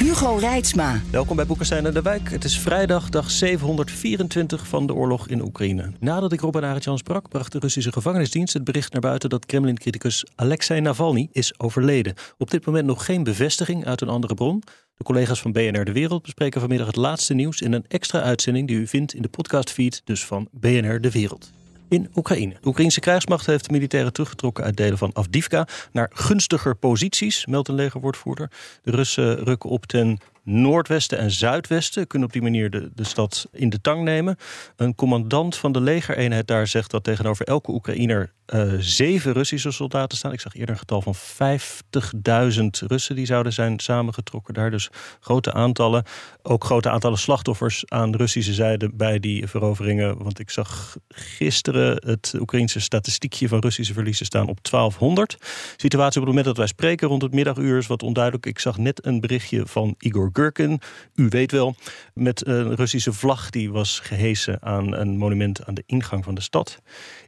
Hugo Reitsma. Welkom bij Boekenstein en de Wijk. Het is vrijdag, dag 724 van de oorlog in Oekraïne. Nadat ik Robin Arendjan sprak, bracht de Russische gevangenisdienst het bericht naar buiten dat Kremlin-criticus Alexei Navalny is overleden. Op dit moment nog geen bevestiging uit een andere bron. De collega's van BNR De Wereld bespreken vanmiddag het laatste nieuws in een extra uitzending die u vindt in de podcastfeed dus van BNR De Wereld in Oekraïne. De Oekraïnse krijgsmacht heeft militairen teruggetrokken uit delen van Avdivka naar gunstiger posities, meldt een legerwoordvoerder. De Russen rukken op ten noordwesten en zuidwesten. Kunnen op die manier de, de stad in de tang nemen. Een commandant van de legereenheid daar zegt dat tegenover elke Oekraïner uh, zeven Russische soldaten staan. Ik zag eerder een getal van 50.000 Russen die zouden zijn samengetrokken daar. Dus grote aantallen. Ook grote aantallen slachtoffers aan de Russische zijde bij die veroveringen. Want ik zag gisteren het Oekraïnse statistiekje van Russische verliezen staan op 1200. Situatie op het moment dat wij spreken rond het middaguur is wat onduidelijk. Ik zag net een berichtje van Igor Gurkin. U weet wel, met een Russische vlag die was gehesen aan een monument aan de ingang van de stad.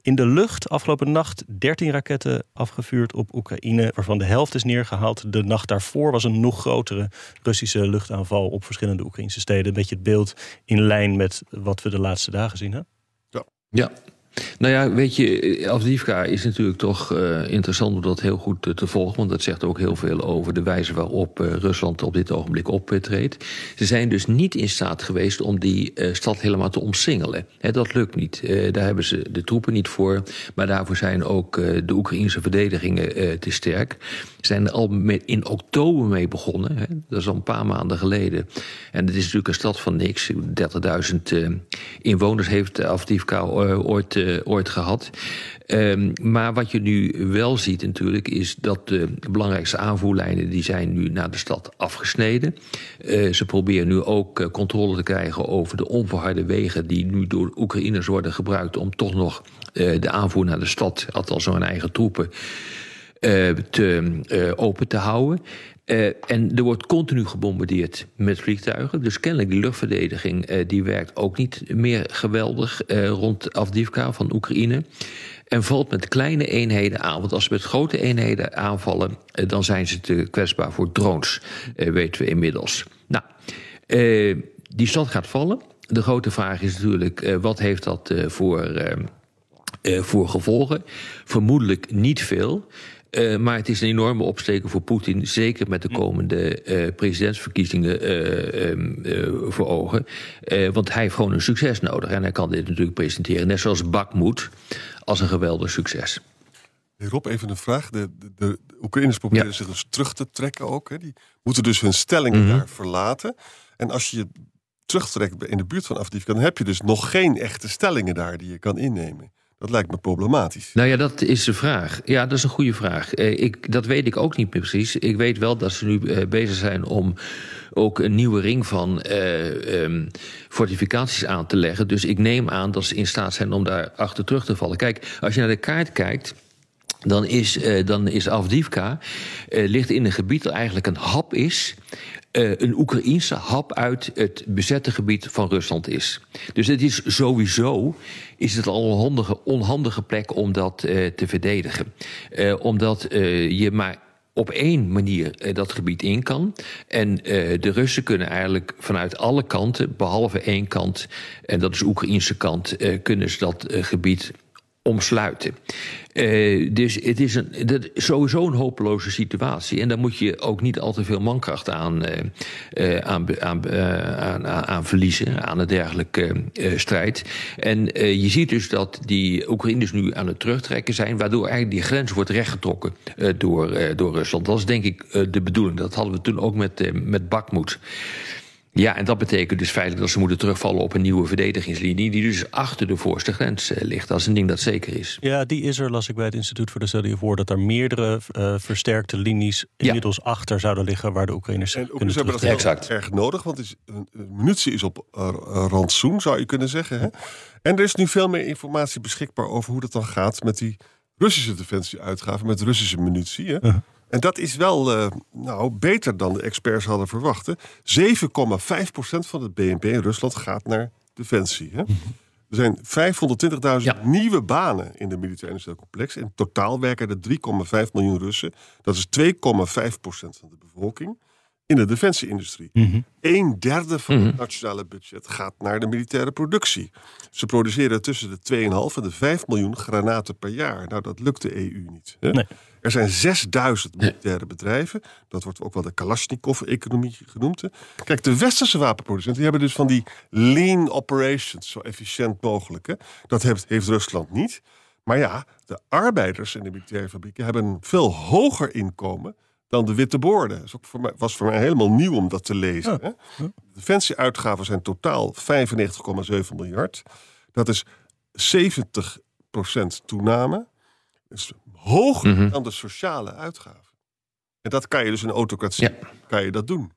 In de lucht afgelopen nacht 13 raketten afgevuurd op Oekraïne, waarvan de helft is neergehaald. De nacht daarvoor was een nog grotere Russische luchtaanval op verschillende Oekraïnse steden. Een beetje het beeld in lijn met wat we de laatste dagen zien. Hè? Ja. ja, nou ja, weet je, Avdivka is natuurlijk toch uh, interessant om dat heel goed te volgen. Want dat zegt ook heel veel over de wijze waarop uh, Rusland op dit ogenblik optreedt. Ze zijn dus niet in staat geweest om die uh, stad helemaal te omsingelen. Dat lukt niet. daar hebben ze de troepen niet voor. Maar daarvoor zijn ook de Oekraïnse verdedigingen te sterk. Ze zijn er al met, in oktober mee begonnen. Dat is al een paar maanden geleden. En het is natuurlijk een stad van niks. 30.000 inwoners heeft Avdivka ooit uh, ooit gehad. Um, maar wat je nu wel ziet natuurlijk is dat de belangrijkste aanvoerlijnen die zijn nu naar de stad afgesneden. Uh, ze proberen nu ook uh, controle te krijgen over de onverharde wegen die nu door Oekraïners worden gebruikt om toch nog de aanvoer naar de stad, althans hun eigen troepen, te, open te houden. Uh, en er wordt continu gebombardeerd met vliegtuigen. Dus kennelijk die luchtverdediging uh, die werkt ook niet meer geweldig uh, rond Avdivka van Oekraïne. En valt met kleine eenheden aan. Want als ze met grote eenheden aanvallen, dan zijn ze te kwetsbaar voor drones, weten we inmiddels. Nou, die stad gaat vallen. De grote vraag is natuurlijk, wat heeft dat voor, voor gevolgen? Vermoedelijk niet veel. Uh, maar het is een enorme opsteken voor Poetin, zeker met de hm. komende uh, presidentsverkiezingen uh, um, voor ogen. want hij heeft gewoon een succes nodig en hij kan dit natuurlijk presenteren, net zoals Bakmoed, als een geweldig succes. Rob, even een vraag. De, de, de Oekraïners proberen ja. zich dus terug te trekken ook. Hè. Die moeten dus hun stellingen mm -hmm. daar verlaten. En als je je terugtrekt in de buurt van Afdivka, dan heb je dus nog geen echte stellingen daar die je kan innemen. Dat lijkt me problematisch. Nou ja, dat is de vraag. Ja, dat is een goede vraag. Eh, ik, dat weet ik ook niet meer precies. Ik weet wel dat ze nu eh, bezig zijn om ook een nieuwe ring van eh, um, fortificaties aan te leggen. Dus ik neem aan dat ze in staat zijn om daar achter terug te vallen. Kijk, als je naar de kaart kijkt. Dan is, uh, dan is Avdivka uh, ligt in een gebied dat eigenlijk een hap is uh, een Oekraïense hap uit het bezette gebied van Rusland is. Dus het is sowieso is het al een handige, onhandige plek om dat te verdedigen. Omdat je maar op één manier dat gebied in kan. En de Russen kunnen eigenlijk vanuit alle kanten, behalve één kant, en dat is de Oekraïnse kant, kunnen ze dat gebied omsluiten. Uh, dus het is een, sowieso een hopeloze situatie. En daar moet je ook niet al te veel mankracht aan, uh, uh, aan, aan, aan, aan, verliezen, aan een dergelijke strijd. En je ziet dus dat die Oekraïners nu aan het terugtrekken zijn, waardoor eigenlijk die grens wordt rechtgetrokken door, door Rusland. Dat is denk ik de bedoeling. Dat hadden we toen ook met, met Bakmoed. Ja, en dat betekent dus feitelijk dat ze moeten terugvallen op een nieuwe verdedigingslinie. die dus achter de voorste grens uh, ligt. Dat is een ding dat zeker is. Ja, die is er, las ik bij het Instituut voor de Study of War. dat er meerdere uh, versterkte linies inmiddels ja. achter zouden liggen. waar de Oekraïners en kunnen hebben dat exact. erg nodig. Want is, munitie is op uh, rantsoen, zou je kunnen zeggen. Hè? En er is nu veel meer informatie beschikbaar over hoe dat dan gaat met die Russische defensieuitgaven. met Russische munitie. Hè? -huh. En dat is wel uh, nou, beter dan de experts hadden verwacht. 7,5% van het BNP in Rusland gaat naar defensie. Hè? Er zijn 520.000 ja. nieuwe banen in de militaire industrieel complex. In totaal werken er 3,5 miljoen Russen. Dat is 2,5% van de bevolking in de defensieindustrie. Mm -hmm. Een derde van het nationale budget gaat naar de militaire productie. Ze produceren tussen de 2,5 en de 5 miljoen granaten per jaar. Nou, dat lukt de EU niet. Hè? Nee. Er zijn 6000 militaire bedrijven. Dat wordt ook wel de Kalashnikov-economie genoemd. Kijk, de westerse wapenproducenten die hebben dus van die lean operations, zo efficiënt mogelijk. Hè? Dat heeft, heeft Rusland niet. Maar ja, de arbeiders in de militaire fabrieken hebben een veel hoger inkomen dan de witte borden. Dat voor mij, was voor mij helemaal nieuw om dat te lezen. Ja. Hè? De defensieuitgaven zijn totaal 95,7 miljard. Dat is 70% toename. Is hoger mm -hmm. dan de sociale uitgaven. En dat kan je dus in autocratie ja. kan je dat doen.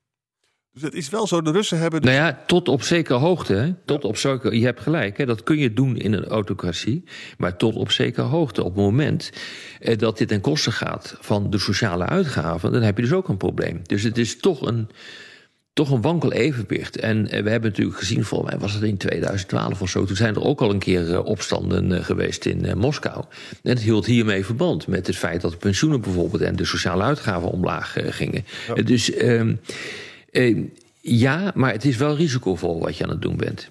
Dus het is wel zo, de Russen hebben... Dus... Nou ja, tot op zekere hoogte. Hè? Tot op zekere, je hebt gelijk, hè? dat kun je doen in een autocratie. Maar tot op zekere hoogte. Op het moment eh, dat dit ten koste gaat van de sociale uitgaven... dan heb je dus ook een probleem. Dus het is toch een, toch een wankel evenwicht. En eh, we hebben natuurlijk gezien, volgens mij was het in 2012 of zo... toen zijn er ook al een keer uh, opstanden uh, geweest in Moskou. En het hield hiermee verband met het feit dat de pensioenen bijvoorbeeld... en de sociale uitgaven omlaag gingen. Ja. dus... Uh, ja, maar het is wel risicovol wat je aan het doen bent.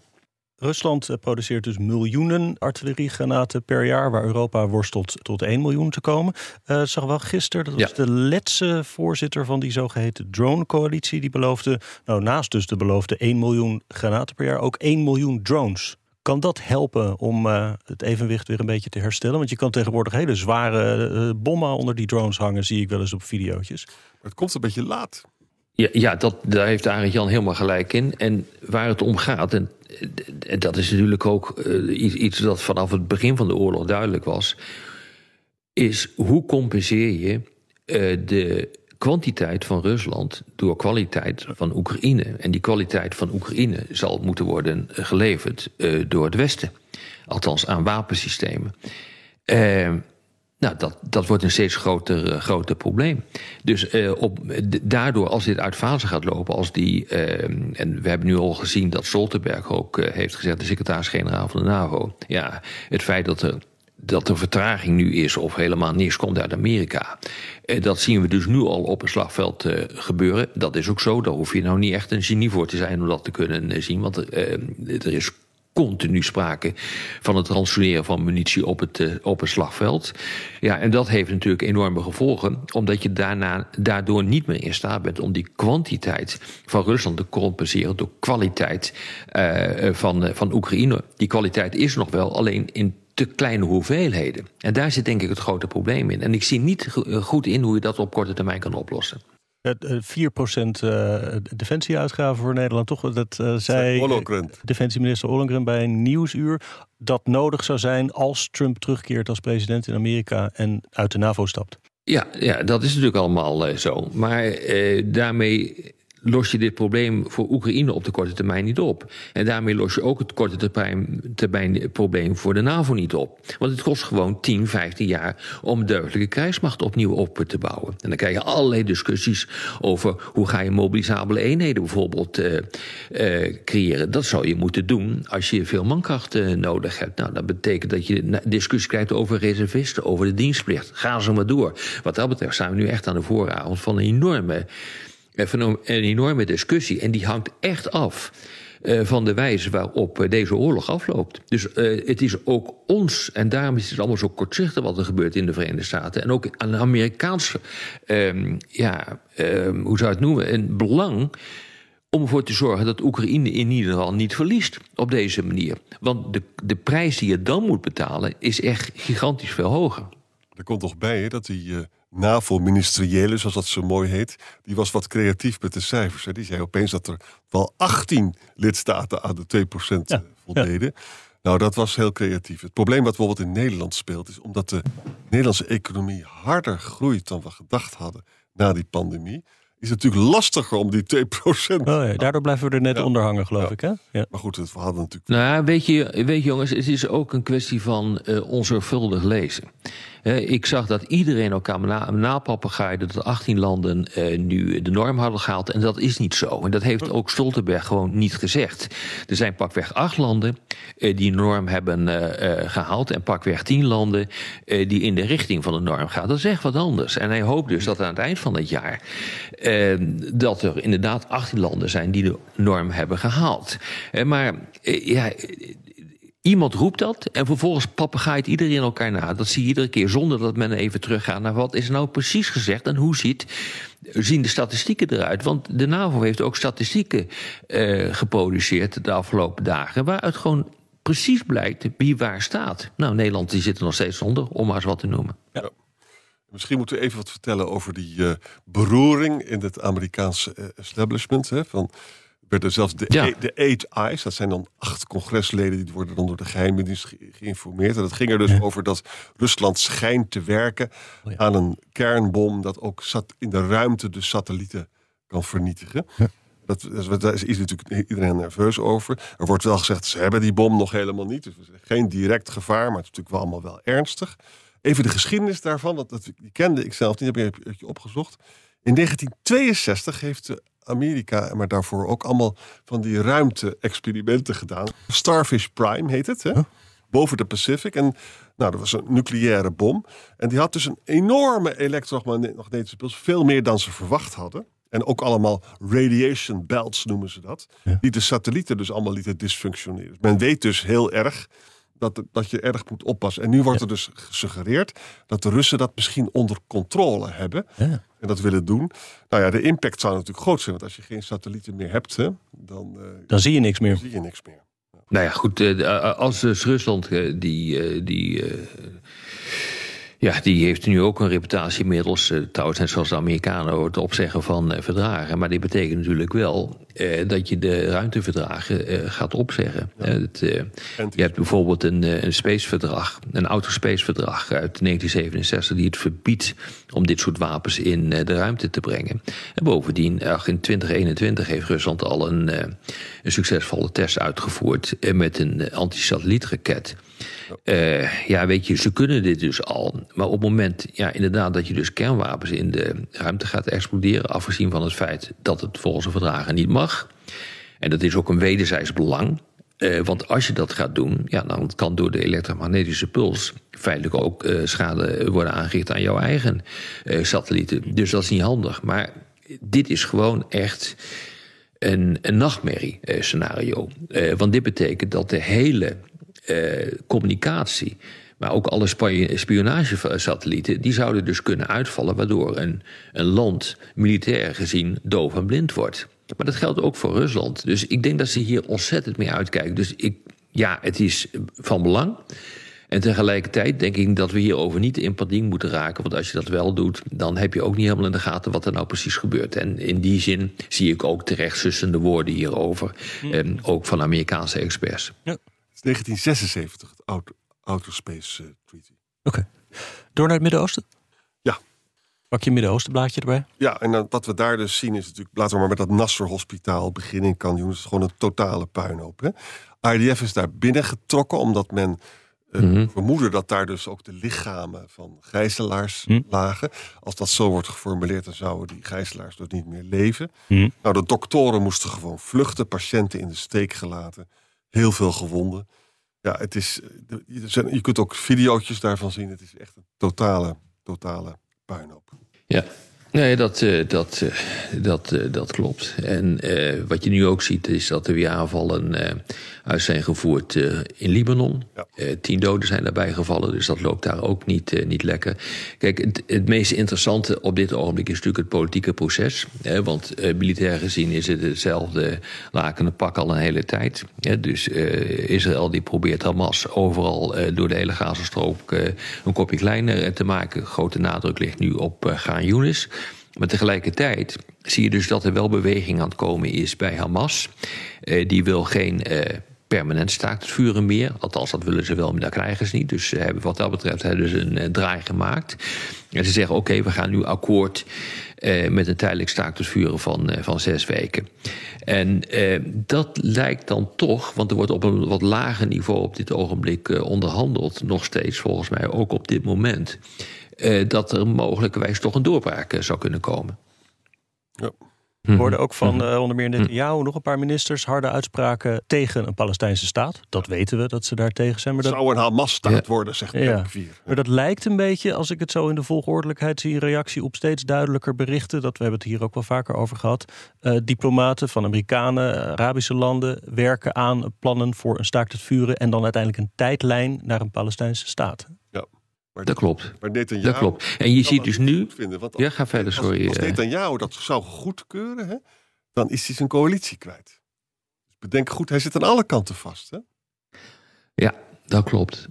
Rusland eh, produceert dus miljoenen artilleriegranaten per jaar, waar Europa worstelt tot 1 miljoen te komen. Uh, zag wel gisteren, dat was ja. de letse voorzitter van die zogeheten drone-coalitie, die beloofde, nou naast dus de beloofde 1 miljoen granaten per jaar, ook 1 miljoen drones. Kan dat helpen om uh, het evenwicht weer een beetje te herstellen? Want je kan tegenwoordig hele zware uh, bommen onder die drones hangen, zie ik wel eens op videootjes. Maar het komt een beetje laat. Ja, ja dat, daar heeft Arend Jan helemaal gelijk in. En waar het om gaat, en dat is natuurlijk ook uh, iets dat vanaf het begin van de oorlog duidelijk was, is hoe compenseer je uh, de kwantiteit van Rusland door kwaliteit van Oekraïne. En die kwaliteit van Oekraïne zal moeten worden geleverd uh, door het Westen. Althans aan wapensystemen. Nou, dat, dat wordt een steeds groter, uh, groter probleem. Dus uh, op, daardoor, als dit uit fase gaat lopen, als die. Uh, en we hebben nu al gezien dat Stoltenberg ook heeft gezegd, de secretaris-generaal van de NAVO. Ja, het feit dat er. Dat er vertraging nu is of helemaal niks komt uit Amerika. Dat zien we dus nu al op het slagveld gebeuren. Dat is ook zo. Daar hoef je nou niet echt een genie voor te zijn om dat te kunnen zien. Want er is continu sprake van het ransoneren van munitie op het, uh, op het slagveld. Ja, en dat heeft natuurlijk enorme gevolgen, omdat je daarna, daardoor niet meer in staat bent om die kwantiteit van Rusland te compenseren door kwaliteit uh, van, van Oekraïne. Die kwaliteit is nog wel, alleen in te kleine hoeveelheden. En daar zit denk ik het grote probleem in. En ik zie niet goed in hoe je dat op korte termijn kan oplossen. 4% uh, defensieuitgaven voor Nederland, toch? Dat uh, zei defensieminister Ollongren bij een nieuwsuur dat nodig zou zijn als Trump terugkeert als president in Amerika en uit de NAVO stapt. Ja, ja dat is natuurlijk allemaal uh, zo. Maar uh, daarmee los je dit probleem voor Oekraïne op de korte termijn niet op. En daarmee los je ook het korte termijn, termijn probleem voor de NAVO niet op. Want het kost gewoon 10, 15 jaar om een deugdelijke krijgsmacht opnieuw op te bouwen. En dan krijg je allerlei discussies over hoe ga je mobilisabele eenheden bijvoorbeeld uh, creëren. Dat zou je moeten doen als je veel mankracht uh, nodig hebt. Nou, dat betekent dat je discussie krijgt over reservisten, over de dienstplicht. Ga zo maar door. Wat dat betreft staan we nu echt aan de vooravond van een enorme een enorme discussie. En die hangt echt af uh, van de wijze waarop uh, deze oorlog afloopt. Dus uh, het is ook ons, en daarom is het allemaal zo kortzichtig wat er gebeurt in de Verenigde Staten. En ook aan de Amerikaanse, um, ja, um, hoe zou je het noemen, een belang om ervoor te zorgen dat Oekraïne in ieder geval niet verliest op deze manier. Want de, de prijs die je dan moet betalen is echt gigantisch veel hoger. Er komt toch bij hè, dat die NAVO-ministeriële, zoals dat zo mooi heet, die was wat creatief met de cijfers. Hè. Die zei opeens dat er wel 18 lidstaten aan de 2% Ja, voldeden. Nou, dat was heel creatief. Het probleem wat bijvoorbeeld in Nederland speelt, is omdat de Nederlandse economie harder groeit dan we gedacht hadden na die pandemie, is het natuurlijk lastiger om die 2%. Oh, ja, daardoor blijven we er net Ja. onder hangen, geloof Ja. ik. Hè? Ja. Maar goed, het- we hadden natuurlijk. Nou, ja, weet je, weet je jongens, het is ook een kwestie van eh, onzorgvuldig lezen. Ik zag dat iedereen elkaar na, napapagaaide dat 18 landen eh, nu de norm hadden gehaald. En dat is niet zo. En dat heeft ook Stoltenberg gewoon niet gezegd. Er zijn pakweg acht landen eh, die norm hebben eh, eh, gehaald. En pakweg tien landen die in de richting van de norm gaan. Dat is echt wat anders. En hij hoopt dus dat aan het eind van het jaar... dat er inderdaad 18 landen zijn die de norm hebben gehaald. Eh, maar ja... Iemand roept dat en vervolgens papegaait iedereen elkaar na. Dat zie je iedere keer zonder dat men even teruggaat naar wat is nou precies gezegd en hoe ziet, zien de statistieken eruit. Want de NAVO heeft ook statistieken eh, geproduceerd de afgelopen dagen, waaruit gewoon precies blijkt wie waar staat. Nou, Nederland die zit er nog steeds onder, om maar eens wat te noemen. Misschien moeten we even wat vertellen over die eh, beroering in het Amerikaanse eh, establishment. Hè, van, werden zelfs de, Ja. E- de eight eyes, dat zijn dan acht congresleden, die worden dan door de geheime dienst ge- geïnformeerd. En dat ging er dus over dat Rusland schijnt te werken Oh ja. aan een kernbom dat ook sat in de ruimte de satellieten kan vernietigen. Dat, dat is- daar is natuurlijk iedereen nerveus over. Er wordt wel gezegd, ze hebben die bom nog helemaal niet. Dus geen direct gevaar, maar het is natuurlijk wel allemaal wel ernstig. Even de geschiedenis daarvan, want dat die kende ik zelf niet, heb ik een beetje opgezocht. In 1962 heeft eh, Amerika, maar daarvoor ook allemaal van die ruimte-experimenten gedaan. Starfish Prime heet het, hè? boven de Pacific. En nou, dat was een nucleaire bom. En die had dus een enorme elektromagnetische puls, veel meer dan ze verwacht hadden. En ook allemaal radiation belts noemen ze dat. Die de satellieten dus allemaal lieten dysfunctioneren. Men weet dus heel erg dat, dat je erg moet oppassen. En nu wordt er dus gesuggereerd dat de Russen dat misschien onder controle hebben. Ja. En dat willen doen. Nou ja, de impact zou natuurlijk groot zijn. Want als je geen satellieten meer hebt, hè, dan eh, Dan zie je niks meer. zie je niks meer. Nou ja, goed, eh, eh, als dus Rusland die. eh, die eh, ja, die heeft nu ook een reputatie inmiddels, eh, trouwens net zoals de Amerikanen, het opzeggen van eh, verdragen. Maar dit betekent natuurlijk wel eh, dat je de ruimteverdragen eh, gaat opzeggen. Het, je hebt bijvoorbeeld een, een spaceverdrag, een autospaceverdrag uit 1967, die het verbiedt om dit soort wapens in de ruimte te brengen. En bovendien, ach, in 2021 heeft Rusland al een, een succesvolle test uitgevoerd met een antisatellietraket. Eh, ja, weet je, ze kunnen dit dus al. Maar op het moment, ja, inderdaad, dat je dus kernwapens in de ruimte gaat exploderen, afgezien van het feit dat het volgens de verdragen niet mag. En dat is ook een wederzijds belang. Eh, want als je dat gaat doen, ja, dan kan door de elektromagnetische puls feitelijk ook eh, schade worden aangericht aan jouw eigen satellieten. Dus dat is niet handig. Maar dit is gewoon echt een, een nachtmerrie-scenario. Want dit betekent dat de hele communicatie, maar ook alle spionagesatellieten, die zouden dus kunnen uitvallen, waardoor een, een land militair gezien doof en blind wordt. Maar dat geldt ook voor Rusland. Dus ik denk dat ze hier ontzettend mee uitkijken. Dus ik, ja, het is van belang. En tegelijkertijd denk ik dat we hierover niet in paniek moeten raken. Want als je dat wel doet, dan heb je ook niet helemaal in de gaten wat er nou precies gebeurt. En in die zin zie ik ook terecht sussende woorden hierover. En ook van Amerikaanse experts. Is 1976, het Outer, Outer Space eh, Treaty. Oké. Door naar het Midden-Oosten? Ja. Pak je Midden-Oosten blaadje erbij? Ja, en dan, wat we daar dus zien is natuurlijk... Laten we maar met dat Nasser Hospitaal beginnen in Canyon. Het is gewoon een totale puinhoop. Hè? IDF is daar binnengetrokken omdat men vermoedde... dat daar dus ook de lichamen van gijzelaars lagen. Als dat zo wordt geformuleerd... dan zouden die gijzelaars dus niet meer leven. Nou, de doktoren moesten gewoon vluchten. Patiënten in de steek gelaten. Heel veel gewonden. Ja, het is... eh, Je kunt ook videootjes daarvan zien. Het is echt een totale, totale puinhoop. Ja. Nee, dat, uh, dat, uh, dat, dat klopt. En wat je nu ook ziet, is dat er weer aanvallen uit zijn gevoerd in Libanon. Ja. tien doden zijn daarbij gevallen, dus dat loopt daar ook niet, niet lekker. Kijk, het, het meest interessante op dit ogenblik is natuurlijk het politieke proces. want militair gezien is het hetzelfde lakende pak al een hele tijd. dus Israël die probeert Hamas overal door de hele Gazastrook een kopje kleiner te maken. Grote nadruk ligt nu op Gaan Yunis. Maar tegelijkertijd zie je dus dat er wel beweging aan het komen is bij Hamas. Uh, die wil geen uh, permanent staakt het vuren meer. Althans, dat willen ze wel, maar dat krijgen ze niet. Dus ze hebben wat dat betreft hebben ze een uh, draai gemaakt. En ze zeggen: oké, we gaan nu akkoord met een tijdelijk staakt het vuren van, van zes weken. En dat lijkt dan toch, want er wordt op een wat lager niveau op dit ogenblik onderhandeld, nog steeds volgens mij ook op dit moment dat er mogelijkerwijs toch een doorbraak zou kunnen komen. Ja. We hoorden ook van uh, onder meer Netanyahu nog een paar ministers harde uitspraken tegen een Palestijnse staat. Dat weten we dat ze daar tegen zijn. Maar dat zou een Hamas-staat worden, zegt ja. Maar dat lijkt een beetje, als ik het zo in de volgordelijkheid zie, een reactie op steeds duidelijker berichten. Dat we hebben het hier ook wel vaker over gehad. Uh, diplomaten van Amerikanen, Arabische landen werken aan plannen voor een staakt het vuren en dan uiteindelijk een tijdlijn naar een Palestijnse staat. Maar dat klopt. Maar dat klopt. En je ziet dus nu. Vinden, want ja, ga verder, sorry. Als, als eh. Netanyahu dat zou goedkeuren, hè, dan is hij zijn coalitie kwijt. Dus bedenk goed, hij zit aan alle kanten vast. Hè? Ja, dat klopt.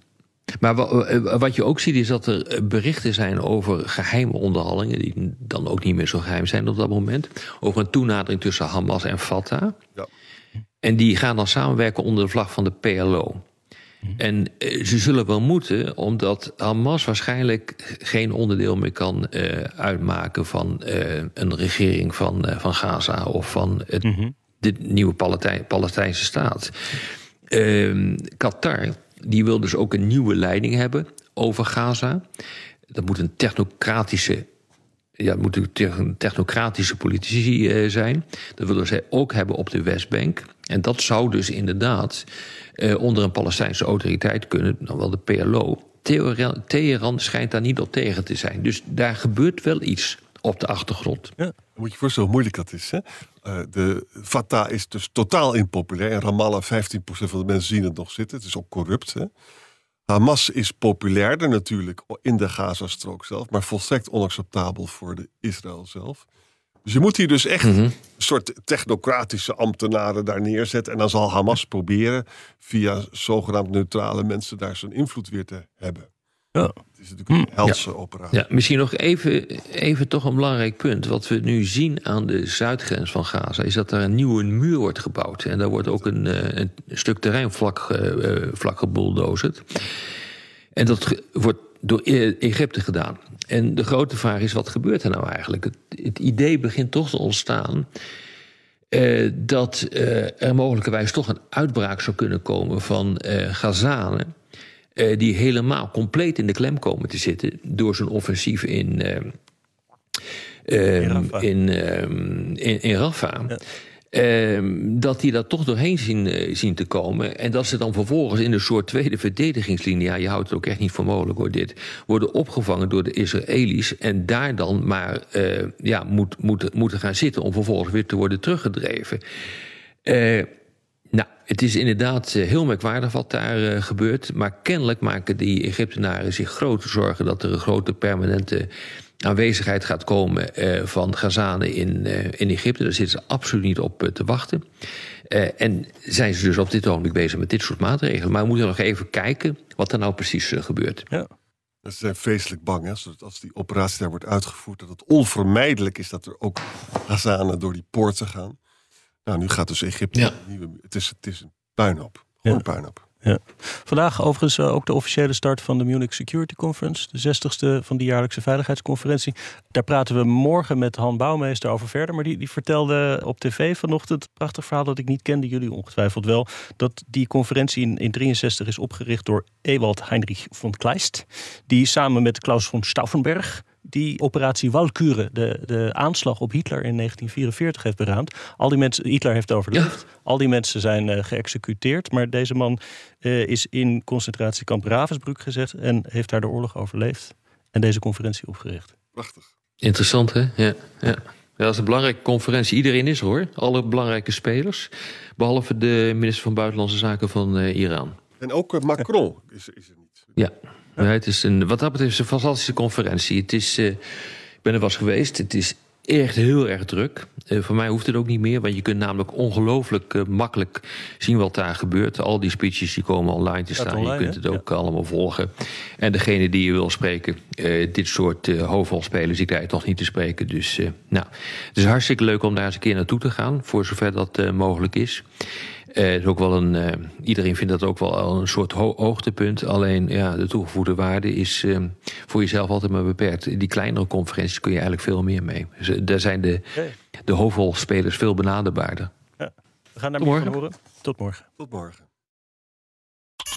Maar eh, wat je ook ziet is dat er eh, berichten zijn over geheime onderhandelingen, die dan ook niet meer zo geheim zijn op dat moment, over een toenadering tussen Hamas en Fatah. Ja. En die gaan dan samenwerken onder de vlag van de PLO. En uh, ze zullen wel moeten, omdat Hamas waarschijnlijk geen onderdeel meer kan uh, uitmaken van uh, een regering van, van Gaza of van het, mm -hmm. de nieuwe Palestijnse staat. Ehm, Qatar die wil dus ook een nieuwe leiding hebben over Gaza. Dat moet een technocratische ja, het moeten technocratische politici zijn. Dat willen zij ook hebben op de Westbank. En dat zou dus inderdaad uh, onder een Palestijnse autoriteit kunnen, dan wel de PLO. Teheran schijnt daar niet op tegen te zijn. Dus daar gebeurt wel iets op de achtergrond. Ja, moet je voorstellen hoe moeilijk dat is. Hè? Uh, de Fatah is dus totaal impopulair. En Ramallah, 15% van de mensen zien het nog zitten. Het is ook corrupt. Hè? Hamas is populairder natuurlijk in de Gazastrook zelf, maar volstrekt onacceptabel voor de Israël zelf. Dus je moet hier dus echt mhm. een soort technocratische ambtenaren daar neerzetten. En dan zal Hamas proberen via zogenaamd neutrale mensen daar zijn invloed weer te hebben. Ja. Het is natuurlijk een hm. helse operatie. Ja, misschien nog even, even toch een belangrijk punt. Wat we nu zien aan de zuidgrens van Gaza... is dat daar een nieuwe muur wordt gebouwd. En daar wordt ook een, eh, een stuk terrein vlak, uh, vlak gebulldozerd. En dat wordt door e- Egypte gedaan. En de grote vraag is, wat gebeurt er nou eigenlijk? Het, het idee begint toch te ontstaan... Uh, dat uh, er mogelijkerwijs toch een uitbraak zou kunnen komen van uh, Gazanen... die helemaal compleet in de klem komen te zitten... door zijn offensief in, in, Rafah. In, in, in Rafah. Ja. Ehm, dat die daar toch doorheen zien, uh, zien te komen. En dat ze dan vervolgens in een soort tweede verdedigingslinie... ja, je houdt het ook echt niet voor mogelijk hoor, dit... worden opgevangen door de Israëli's... en daar dan maar uh, ja, moet, moet, moeten gaan zitten... om vervolgens weer te worden teruggedreven. Uh, nou, het is inderdaad heel merkwaardig wat daar gebeurt... maar kennelijk maken die Egyptenaren zich grote zorgen... dat er een grote permanente aanwezigheid gaat komen uh, van Gazanen in, uh, in Egypte. Daar zitten ze absoluut niet op uh, te wachten. en zijn ze dus op dit ogenblik bezig met dit soort maatregelen. Maar we moeten nog even kijken wat er nou precies gebeurt. Ja. Ze zijn vreselijk bang, hè, als die operatie daar wordt uitgevoerd, dat het onvermijdelijk is dat er ook Gazanen door die poorten gaan. Nou, nu gaat dus Egypte. Ja. Nieuwe, het, is, het is een puinhoop. Gewoon ja. een puinhoop. Ja. Vandaag overigens uh, ook de officiële start van de Munich Security Conference. De zestigste van die jaarlijkse veiligheidsconferentie. Daar praten we morgen met Han Bouwmeester over verder. Maar die, die vertelde op tv vanochtend een prachtig verhaal dat ik niet kende. Jullie ongetwijfeld wel. Dat die conferentie in 1963 is opgericht door Ewald Heinrich von Kleist. Die samen met Klaus von Stauffenberg die operatie Walküre, de, de aanslag op Hitler in 1944, heeft beraamd. Al die mensen, Hitler heeft overleefd. Al die mensen zijn uh, geëxecuteerd. Maar deze man uh, is in concentratiekamp Ravensbrück gezet en heeft daar de oorlog overleefd. En deze conferentie opgericht. Prachtig. Interessant, hè? Ja, ja. dat is een belangrijke conferentie. Iedereen is er, hoor. Alle belangrijke spelers. Behalve de minister van Buitenlandse Zaken van uh, Iran. En ook Macron is, is er niet. Ja. Ja. het is een, wat dat betreft een fantastische conferentie. Het is, uh, ik ben er was geweest. Het is echt heel erg druk. Uh, voor mij hoeft het ook niet meer, want je kunt namelijk ongelooflijk uh, makkelijk zien wat daar gebeurt. Al die speeches die komen online te staan. Online, je kunt het ook ja. allemaal volgen. En degene die je wil spreken, uh, dit soort hoofdrolspelers, ik krijg toch niet te spreken. Dus nou, het is hartstikke leuk om daar eens een keer naartoe te gaan, voor zover dat mogelijk is. Uh, is ook wel een, uh, iedereen vindt dat ook wel een soort ho hoogtepunt. Alleen ja, de toegevoegde waarde is uh, voor jezelf altijd maar beperkt. Die kleinere conferenties kun je eigenlijk veel meer mee. Dus, daar zijn de, de hoofdrolspelers veel benaderbaarder. Ja. We gaan naar morgen horen. Tot morgen. Tot morgen.